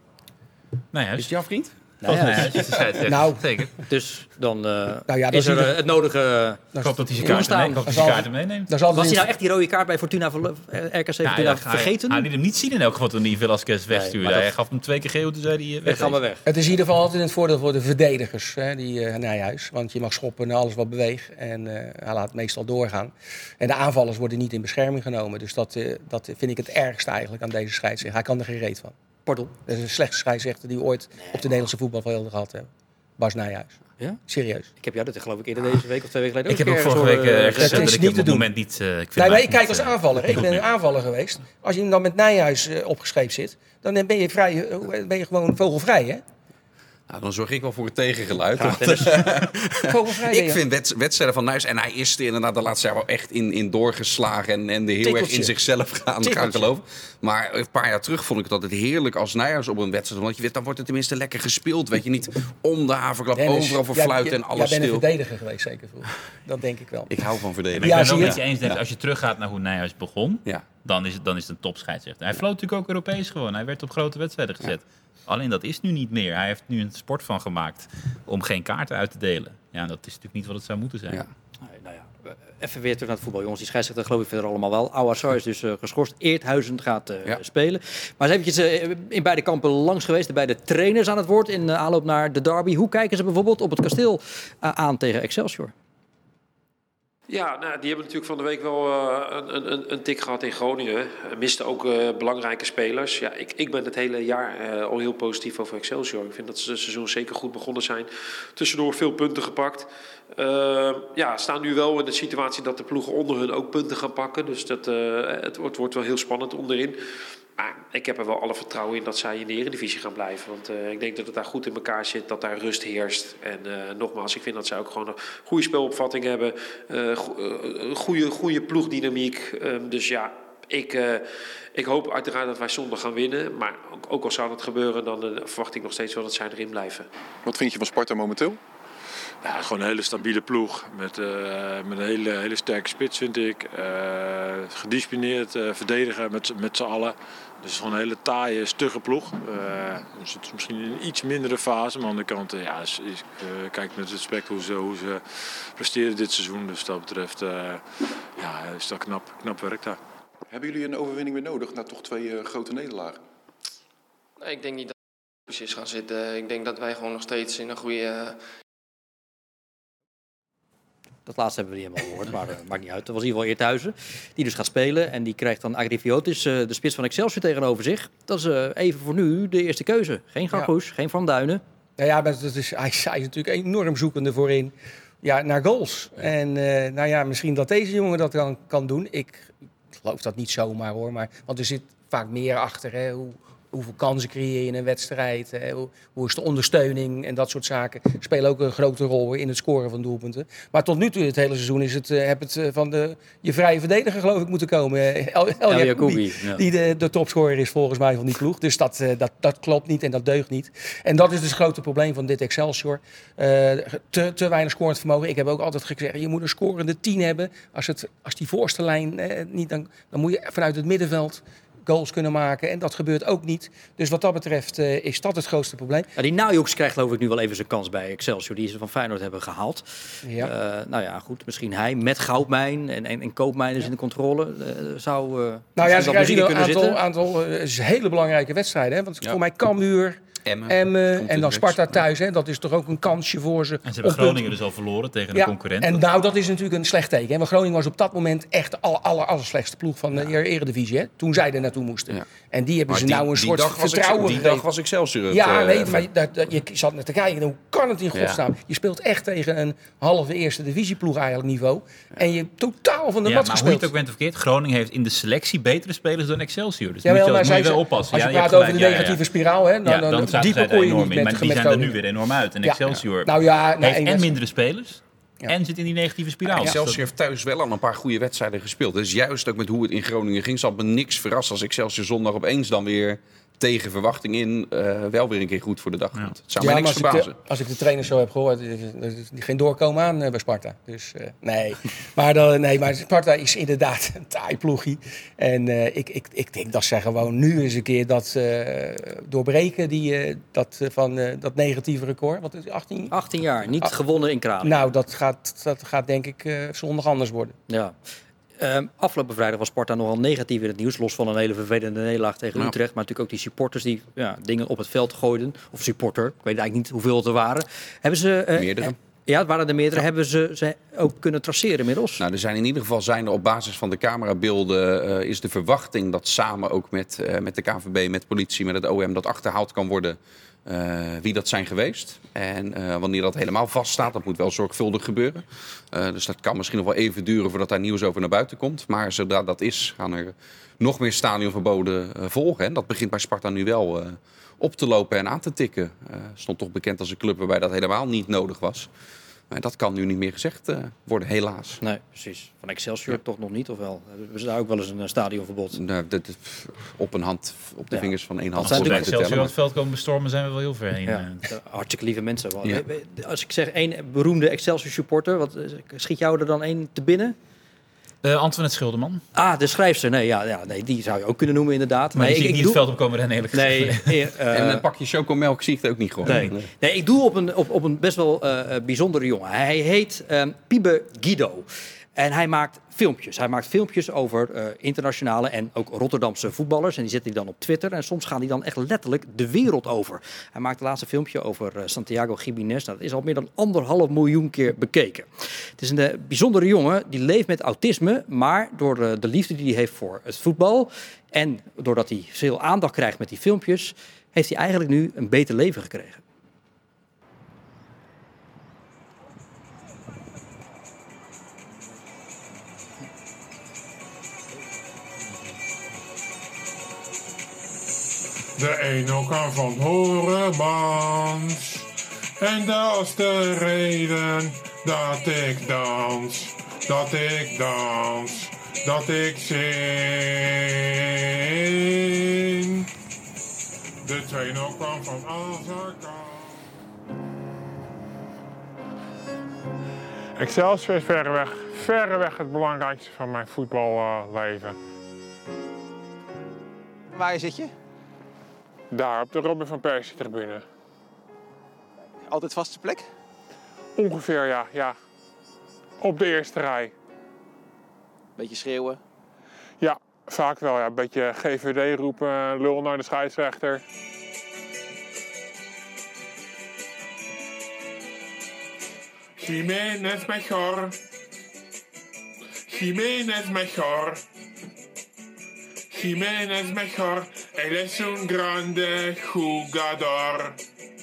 Nou ja, Is het jouw vriend? Volgens Nou ja, mij, ja, is de scheidsrechter. Nou. Zeker. Dus dan eh, Nou ja, is er eh, het nodige... Ik hoop dat hij zijn kaarten, mee, meeneemt. Was hij nou echt die rode kaart bij Fortuna, Verlo- eh, RKC Ja, Fortuna ja, vergeten? Hij, hij liet hem niet zien in elk geval toen hij Velasquez wegstuurde. Hij gaf hem twee keer geel, toen zei hij... Weg, gaan we weg. weg. Het is in ieder geval altijd een voordeel voor de verdedigers, hè, die uh, Nijhuis. Want je mag schoppen naar alles wat beweegt. En eh, hij laat meestal doorgaan. En de aanvallers worden niet in bescherming genomen. Dus dat, eh, dat vind ik het ergste eigenlijk aan deze scheidsrechter. Hij kan er geen reet van. Pardon. Dat is de slechtste scheidsrechter die we ooit op de Nederlandse voetbalvelden gehad hebben. Bas Nijhuis. Ja? Serieus. Ik heb jou dit geloof ik eerder deze week of twee weken geleden Ik ook heb ook vorige week eh, ergens. Dat gezegd dat ik niet op moment niet... eh, ik vind Nee, ik kijk als eh, aanvaller. Ik ben een aanvaller geweest. Als je dan met Nijhuis eh, opgescheept zit, dan ben je, vrij, eh, ben je gewoon vogelvrij, hè? Nou, dan zorg ik wel voor het tegengeluid. Want, Vogelvrij, ik vind wed- wedstrijden van Nuis, en hij is er inderdaad de laatste jaar wel echt in, in doorgeslagen en, en er heel erg in zichzelf gaan, gaan geloven. Maar een paar jaar terug vond ik het altijd heerlijk als Nijhuis op een wedstrijd. Want je weet, dan wordt het tenminste lekker gespeeld. Weet je niet om de haverklap, Dennis, overal voor fluiten en alles Jij bent stil. een verdediger geweest, zeker vroeger. Dat denk ik wel. Ik hou van verdedigen. Ja, ik ben het je? eens, Dennis, als je teruggaat naar hoe Nijhuis begon, Ja. Dan, is het, dan is het een topscheidsrechter. Hij floot natuurlijk ook Europees gewoon. Hij werd op grote wedstrijden gezet. Alleen dat is nu niet meer. Hij heeft nu een sport van gemaakt om geen kaarten uit te delen. Ja, dat is natuurlijk niet wat het zou moeten zijn. Ja. Nee, nou ja, even weer terug naar het voetbal, jongens. Die scheidsrechter geloof ik verder allemaal wel. Ouassar is dus eh, geschorst. Eerthuizen gaat eh, Ja. spelen. Maar ze hebben eventjes eh, in beide kampen langs geweest. De beide trainers aan het woord in aanloop naar de derby. Hoe kijken ze bijvoorbeeld op het kasteel aan tegen Excelsior? Ja, nou, die hebben natuurlijk van de week wel eh, een, een, een tik gehad in Groningen. Eh, Misten ook eh, belangrijke spelers. Ja, ik, ik ben het hele jaar al heel positief over Excelsior. Ik vind dat ze het seizoen zeker goed begonnen zijn. Tussendoor veel punten gepakt. Ja, staan nu wel in de situatie dat de ploegen onder hun ook punten gaan pakken. Dus dat, het, wordt wel heel spannend onderin. Maar ik heb er wel alle vertrouwen in dat zij in de Eredivisie gaan blijven. Want eh, ik denk dat het daar goed in elkaar zit, dat daar rust heerst. En eh, nogmaals, ik vind dat zij ook gewoon een goede spelopvatting hebben. een goede, goede ploegdynamiek. Ehm, dus ja, ik, ik hoop uiteraard dat wij zondag gaan winnen. Maar ook, ook al zou dat gebeuren, dan verwacht ik nog steeds wel dat zij erin blijven. Wat vind je van Sparta momenteel? Ja, gewoon een hele stabiele ploeg. Met, eh, met een hele, hele sterke spits, vind ik. Eh, gedisciplineerd eh, verdedigen met, z'n- met z'n allen. Dus gewoon een hele taaie, stugge ploeg. Eh dus het is misschien in een iets mindere fase. Maar aan de kant, ja, is, is, kijk met respect hoe ze, hoe ze presteren dit seizoen. Dus dat betreft eh, ja, is dat knap, knap werk daar. Hebben jullie een overwinning weer nodig na toch twee eh, grote nederlagen? Nee, Ik denk niet dat we precies gaan zitten. Ik denk dat wij gewoon nog steeds in een goede. Dat laatste hebben we niet helemaal gehoord, maar eh, maakt niet uit. Dat was in ieder geval Eerthuizen, die dus gaat spelen. En die krijgt dan Agrifiotis, eh de spits van Excelsior, tegenover zich. Dat is eh, even voor nu de eerste keuze. Geen Gargoes, geen Van Duinen. Nou ja, maar dat is, hij, is natuurlijk enorm zoekende voorin ja, naar goals. En nou ja, misschien dat deze jongen dat kan, kan doen. Ik geloof dat niet zomaar hoor. Maar, want er zit vaak meer achter. Hè? Hoe, hoeveel kansen creëer je in een wedstrijd? Hè? Hoe, hoe is de ondersteuning en dat soort zaken. Spelen ook een grote rol in het scoren van doelpunten. Maar tot nu toe, het hele seizoen, is het, eh, heb het eh, van de, je vrije verdediger geloof ik moeten komen. Eh, El, El, El Jacoubi, Jacoubi, ja. Die de, de topscorer is volgens mij van die ploeg. Dus dat, dat, dat klopt niet en dat deugt niet. En dat is dus het grote probleem van dit Excelsior. Te, te weinig scorend vermogen. Ik heb ook altijd gezegd, je moet een scorende 10 hebben. Als, het, als die voorste lijn eh, niet, dan, dan moet je vanuit het middenveld goals kunnen maken. En dat gebeurt ook niet. Dus wat dat betreft eh, is dat het grootste probleem. Ja, die Najoks krijgt geloof ik nu wel even zijn kans bij Excelsior, die ze van Feyenoord hebben gehaald. Ja. Eh, nou ja, goed, misschien hij met Goudmijn en, en, en Koopmijn in de controle eh, zou Nou ja, ze krijgen een aantal, aantal hele belangrijke wedstrijden. Hè? Want voor mij Cambuur, Emmen. Emmen Komt en in dan de Sparta thuis. Hè? Dat is toch ook een kansje voor ze. En ze hebben punten- Groningen dus al verloren tegen een concurrent. En nou, dat is natuurlijk een slecht teken. Hè? Want Groningen was op dat moment echt de aller, aller, aller slechtste ploeg van de Eredivisie. Hè? Toen zij er naartoe moesten. Ja. En die hebben Maar ze die- nou een soort vertrouwen Excel- Die dag was Excelsior het, Ja, eh, nee, maar dat, dat- je zat net te kijken, hoe kan het in Ja. godsnaam? Je speelt echt tegen een halve eerste divisieploeg eigenlijk niveau. En je totaal van de ja, mat maar hoe je gespeeld. het ook bent of verkeerd, Groningen heeft in de selectie betere spelers dan Excelsior. Dus Jawel, moet je, maar moet je wel oppassen. Als je Ja, praat over de ja, ja, ja. negatieve spiraal, hè, dan, ja, dan, dan zaten zij kon je enorm niet in. met Maar die zijn er nu weer enorm uit. En Ja. Excelsior Nou ja, nee, heeft één en mindere spelers Ja. en zit in die negatieve spiraal. Excelsior heeft thuis wel al een paar goede wedstrijden gespeeld. Dus juist ook met hoe het in Groningen ging, zal het me niks verrassen als Excelsior zondag opeens dan weer tegen verwachting in eh, wel weer een keer goed voor de dag komt. Het zou Ja, mij niks als ik, de, verbazen. als ik de trainer zo heb gehoord, er geen doorkomen aan eh, bij Sparta. Dus eh, nee. maar, dan, nee, maar Sparta is inderdaad een taai ploegie. En eh, ik, ik, ik denk dat ze gewoon nu eens een keer dat doorbreken, die, eh, dat, van, eh, dat negatieve record. Wat is het, 18? 18 jaar, niet gewonnen in Kralingen. Nou, dat gaat, dat gaat denk ik eh, zondag anders worden. Ja. Ehm, afgelopen vrijdag was Sparta nogal negatief in het nieuws. Los van een hele vervelende nederlaag tegen. Utrecht. Maar natuurlijk ook die supporters die ja, dingen op het veld gooiden. Of supporter, ik weet eigenlijk niet hoeveel het er waren. Hebben ze... eh, Meerdere. eh, ja, het waren er meerdere. Hebben ze ze ook kunnen traceren inmiddels? Nou, er zijn in ieder geval zijn er op basis van de camerabeelden eh, is de verwachting dat samen ook met, met de KVB, met politie, met het OM dat achterhaald kan worden eh, wie dat zijn geweest. En eh, wanneer dat helemaal vaststaat, dat moet wel zorgvuldig gebeuren. Eh, dus dat kan misschien nog wel even duren voordat daar nieuws over naar buiten komt. Maar zodra dat is, gaan er nog meer stadionverboden volgen. En dat begint bij Sparta nu wel op te lopen en aan te tikken. Stond toch bekend als een club waarbij dat helemaal niet nodig was. Maar dat kan nu niet meer gezegd eh, worden, helaas. Nee, precies. Van Excelsior toch nog niet, of wel? Hebben ze daar ook wel eens een eh, stadionverbod? Nou, dat, op een hand, op de Ja. vingers van één hand. Als we te Excelsior het veld komen bestormen, zijn we wel heel ver heen. Ja, eh. hartstikke lieve mensen. We- we- Als ik zeg één beroemde Excelsior supporter, wat, schiet jou er dan één te binnen? Eh, Antoinette Schilderman. Ah, de schrijfster. Nee, ja, ja, nee, die zou je ook kunnen noemen inderdaad. Maar nee, die zie ik niet doe- het veld opkomen rennen, eerlijk gezegd. Nee, eh, maar- en een pakje chocomelk zie ik het ook niet gewoon. Nee. nee, ik doe op een, op, op een best wel eh, eh, bijzondere jongen. Hij heet ehm Piebe Guido. En hij maakt filmpjes. Hij maakt filmpjes over eh, internationale en ook Rotterdamse voetballers. En die zet hij dan op Twitter. En soms gaan die dan echt letterlijk de wereld over. Hij maakt het laatste filmpje over eh, Santiago Gimenez. Nou, dat is al meer dan anderhalf miljoen keer bekeken. Het is een eh, bijzondere jongen. Die leeft met autisme. Maar door de liefde die hij heeft voor het voetbal. En doordat hij veel aandacht krijgt met die filmpjes. Heeft hij eigenlijk nu een beter leven gekregen. De ene kan van Horebans. En dat is de reden dat ik dans. Dat ik dans. Dat ik zing. De tweede kwam van Azarkan. Excelsior is verreweg, verreweg het belangrijkste van mijn voetballeven. Waar zit je? Daar op de Robin van Persie tribune. Altijd vaste plek? Ongeveer, ja, ja. Op de eerste rij. Beetje schreeuwen. Ja, vaak wel, ja. Een beetje GVD roepen, lul naar de scheidsrechter. Jiménez mejor. Jiménez mejor. Jiménez mejor. Él es un grande jugador.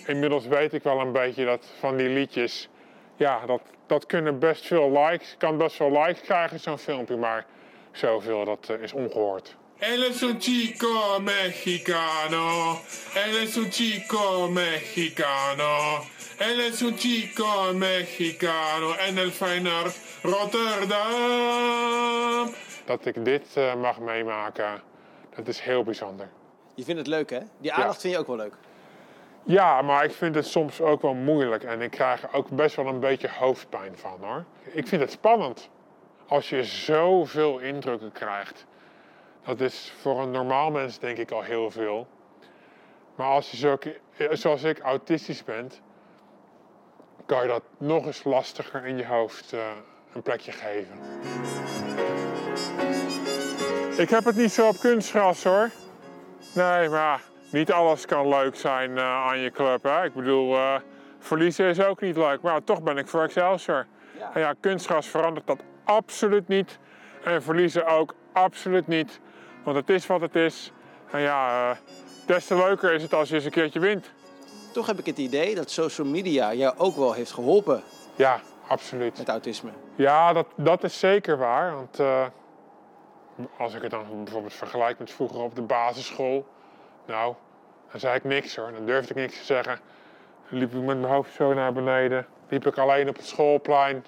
Inmiddels weet ik wel een beetje dat van die liedjes. Ja, dat, dat kunnen best veel likes. Kan best veel likes krijgen, zo'n filmpje. Maar zoveel, dat eh, is ongehoord. Él es un chico mexicano. Él es un chico mexicano. Él es un chico mexicano. En el Feyenoord Rotterdam. Dat ik dit eh, mag meemaken, dat is heel bijzonder. Je vindt het leuk, hè? Die aandacht vind je ook wel leuk. Ja, maar ik vind het soms ook wel moeilijk en ik krijg er ook best wel een beetje hoofdpijn van hoor. Ik vind het spannend als je zoveel indrukken krijgt. Dat is voor een normaal mens denk ik al heel veel. Maar als je zo, zoals ik autistisch bent, kan je dat nog eens lastiger in je hoofd eh, een plekje geven. Ik heb het niet zo op kunstgras hoor. Nee, maar niet alles kan leuk zijn eh, aan je club. Hè? Ik bedoel, eh, verliezen is ook niet leuk. Maar toch ben ik voor Excelsior. En ja, kunstgras verandert dat absoluut niet. En verliezen ook absoluut niet. Want het is wat het is. En ja, eh, des te leuker is het als je eens een keertje wint. Toch heb ik het idee dat social media jou ook wel heeft geholpen Ja, absoluut. met autisme. Ja, dat, dat is zeker waar. Want als ik het dan bijvoorbeeld vergelijk met vroeger op de basisschool. Nou, dan zei ik niks hoor. Dan durfde ik niks te zeggen. Dan liep ik met mijn hoofd zo naar beneden. Liep ik alleen op het schoolplein.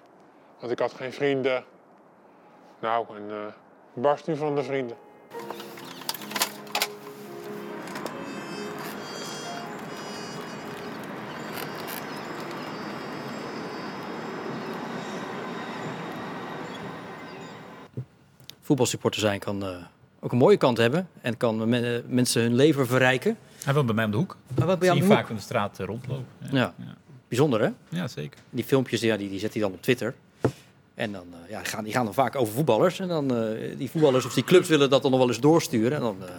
Want ik had geen vrienden. Nou, en eh barst nu van de vrienden. Voetbalsupporter zijn kan eh, ook een mooie kant hebben. En kan men- eh, mensen hun leven verrijken. Hij woont bij mij om de hoek. Maar wat bij Zie jou je om de vaak in de straat eh, rondlopen. Ja. Ja. Bijzonder hè? Ja, zeker. Die filmpjes ja, die, die zet hij dan op Twitter. En dan eh, ja, die gaan, die gaan dan vaak over voetballers. En dan eh, die voetballers of die clubs willen dat dan nog wel eens doorsturen. En dan eh,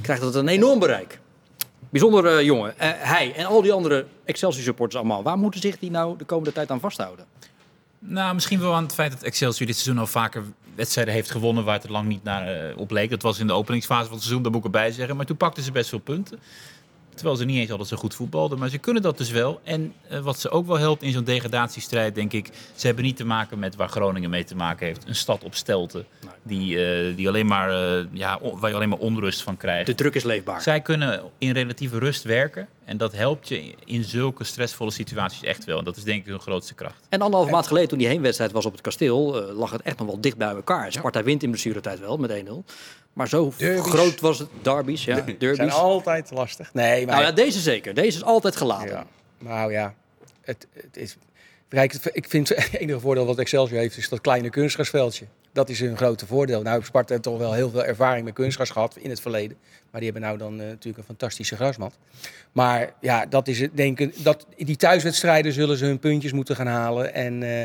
krijgt dat een enorm bereik. Bijzonder eh, jongen. Eh, hij en al die andere Excelsior supporters allemaal. Waar moeten zich die nou de komende tijd aan vasthouden? Nou, misschien wel aan het feit dat Excelsior dit seizoen al vaker wedstrijden heeft gewonnen waar het er lang niet naar eh, op leek. Dat was in de openingsfase van het seizoen, dat moet ik erbij zeggen. Maar toen pakten ze best veel punten. Terwijl ze niet eens altijd zo goed voetbalden. Maar ze kunnen dat dus wel. En eh, wat ze ook wel helpt in zo'n degradatiestrijd, denk ik. Ze hebben niet te maken met waar Groningen mee te maken heeft. Een stad op stelten. Die, eh, die alleen maar, ja, waar je alleen maar onrust van krijgt. De druk is leefbaar. Zij kunnen in relatieve rust werken. En dat helpt je in zulke stressvolle situaties echt wel. En dat is denk ik hun grootste kracht. En anderhalf maand geleden, toen die heenwedstrijd was op het kasteel, eh, lag het echt nog wel dicht bij elkaar. Sparta wint in blessuretijd wel met 1-0. Maar zo Derbies. groot was het. Derbies, ja. Die Derbies. zijn altijd lastig. Nee, maar Nou ja, deze zeker. Deze is altijd gelaten. Ja. Nou ja, het, het is. Ik vind het enige voordeel wat Excelsior heeft, is dat kleine kunstgrasveldje. Dat is hun grote voordeel. Nou, Sparta heeft toch wel heel veel ervaring met kunstgras gehad in het verleden. Maar die hebben nou dan eh, natuurlijk een fantastische grasmat. Maar ja, dat is het, denk ik, dat, die thuiswedstrijden zullen ze hun puntjes moeten gaan halen. En, eh,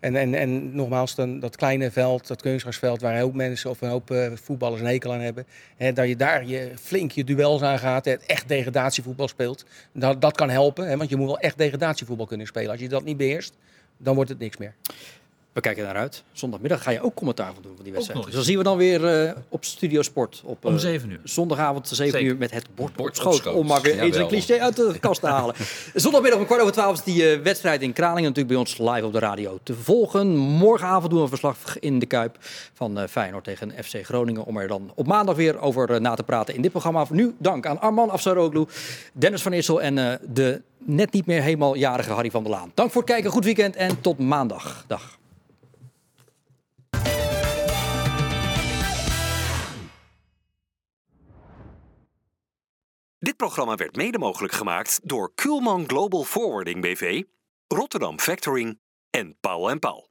en, en, en nogmaals, dan, dat kleine veld, dat kunstgrasveld, waar een hoop mensen of een hoop eh, voetballers een hekel aan hebben. Hè, dat je daar je, flink je duels aan gaat, hè, echt degradatievoetbal speelt. Dat, dat kan helpen, hè, want je moet wel echt degradatievoetbal kunnen spelen. Als je dat niet beheerst, dan wordt het niks meer. We kijken naar uit. Zondagmiddag ga je ook commentaar van doen van die wedstrijd. Dus dan zien we dan weer eh, op Studio Sport. Op, Om eh, 7 uur. Zondagavond 7 Zeker. uur met het bord, Bord op schoot. schoot. Om maar weer eens een cliché uit de kast te halen. Zondagmiddag om kwart over twaalf is die eh, wedstrijd in Kralingen natuurlijk bij ons live op de radio te volgen. Morgenavond doen we een verslag in de Kuip van eh, Feyenoord tegen FC Groningen. Om er dan op maandag weer over eh, na te praten in dit programma. Voor nu dank aan Arman Afsaroglu, Dennis van Issel en eh, de net niet meer helemaal jarige Harry van der Laan. Dank voor het kijken, goed weekend en tot maandag. Dag. Dit programma werd mede mogelijk gemaakt door Kuhlman Global Forwarding BV, Rotterdam Factoring en Paul Paul.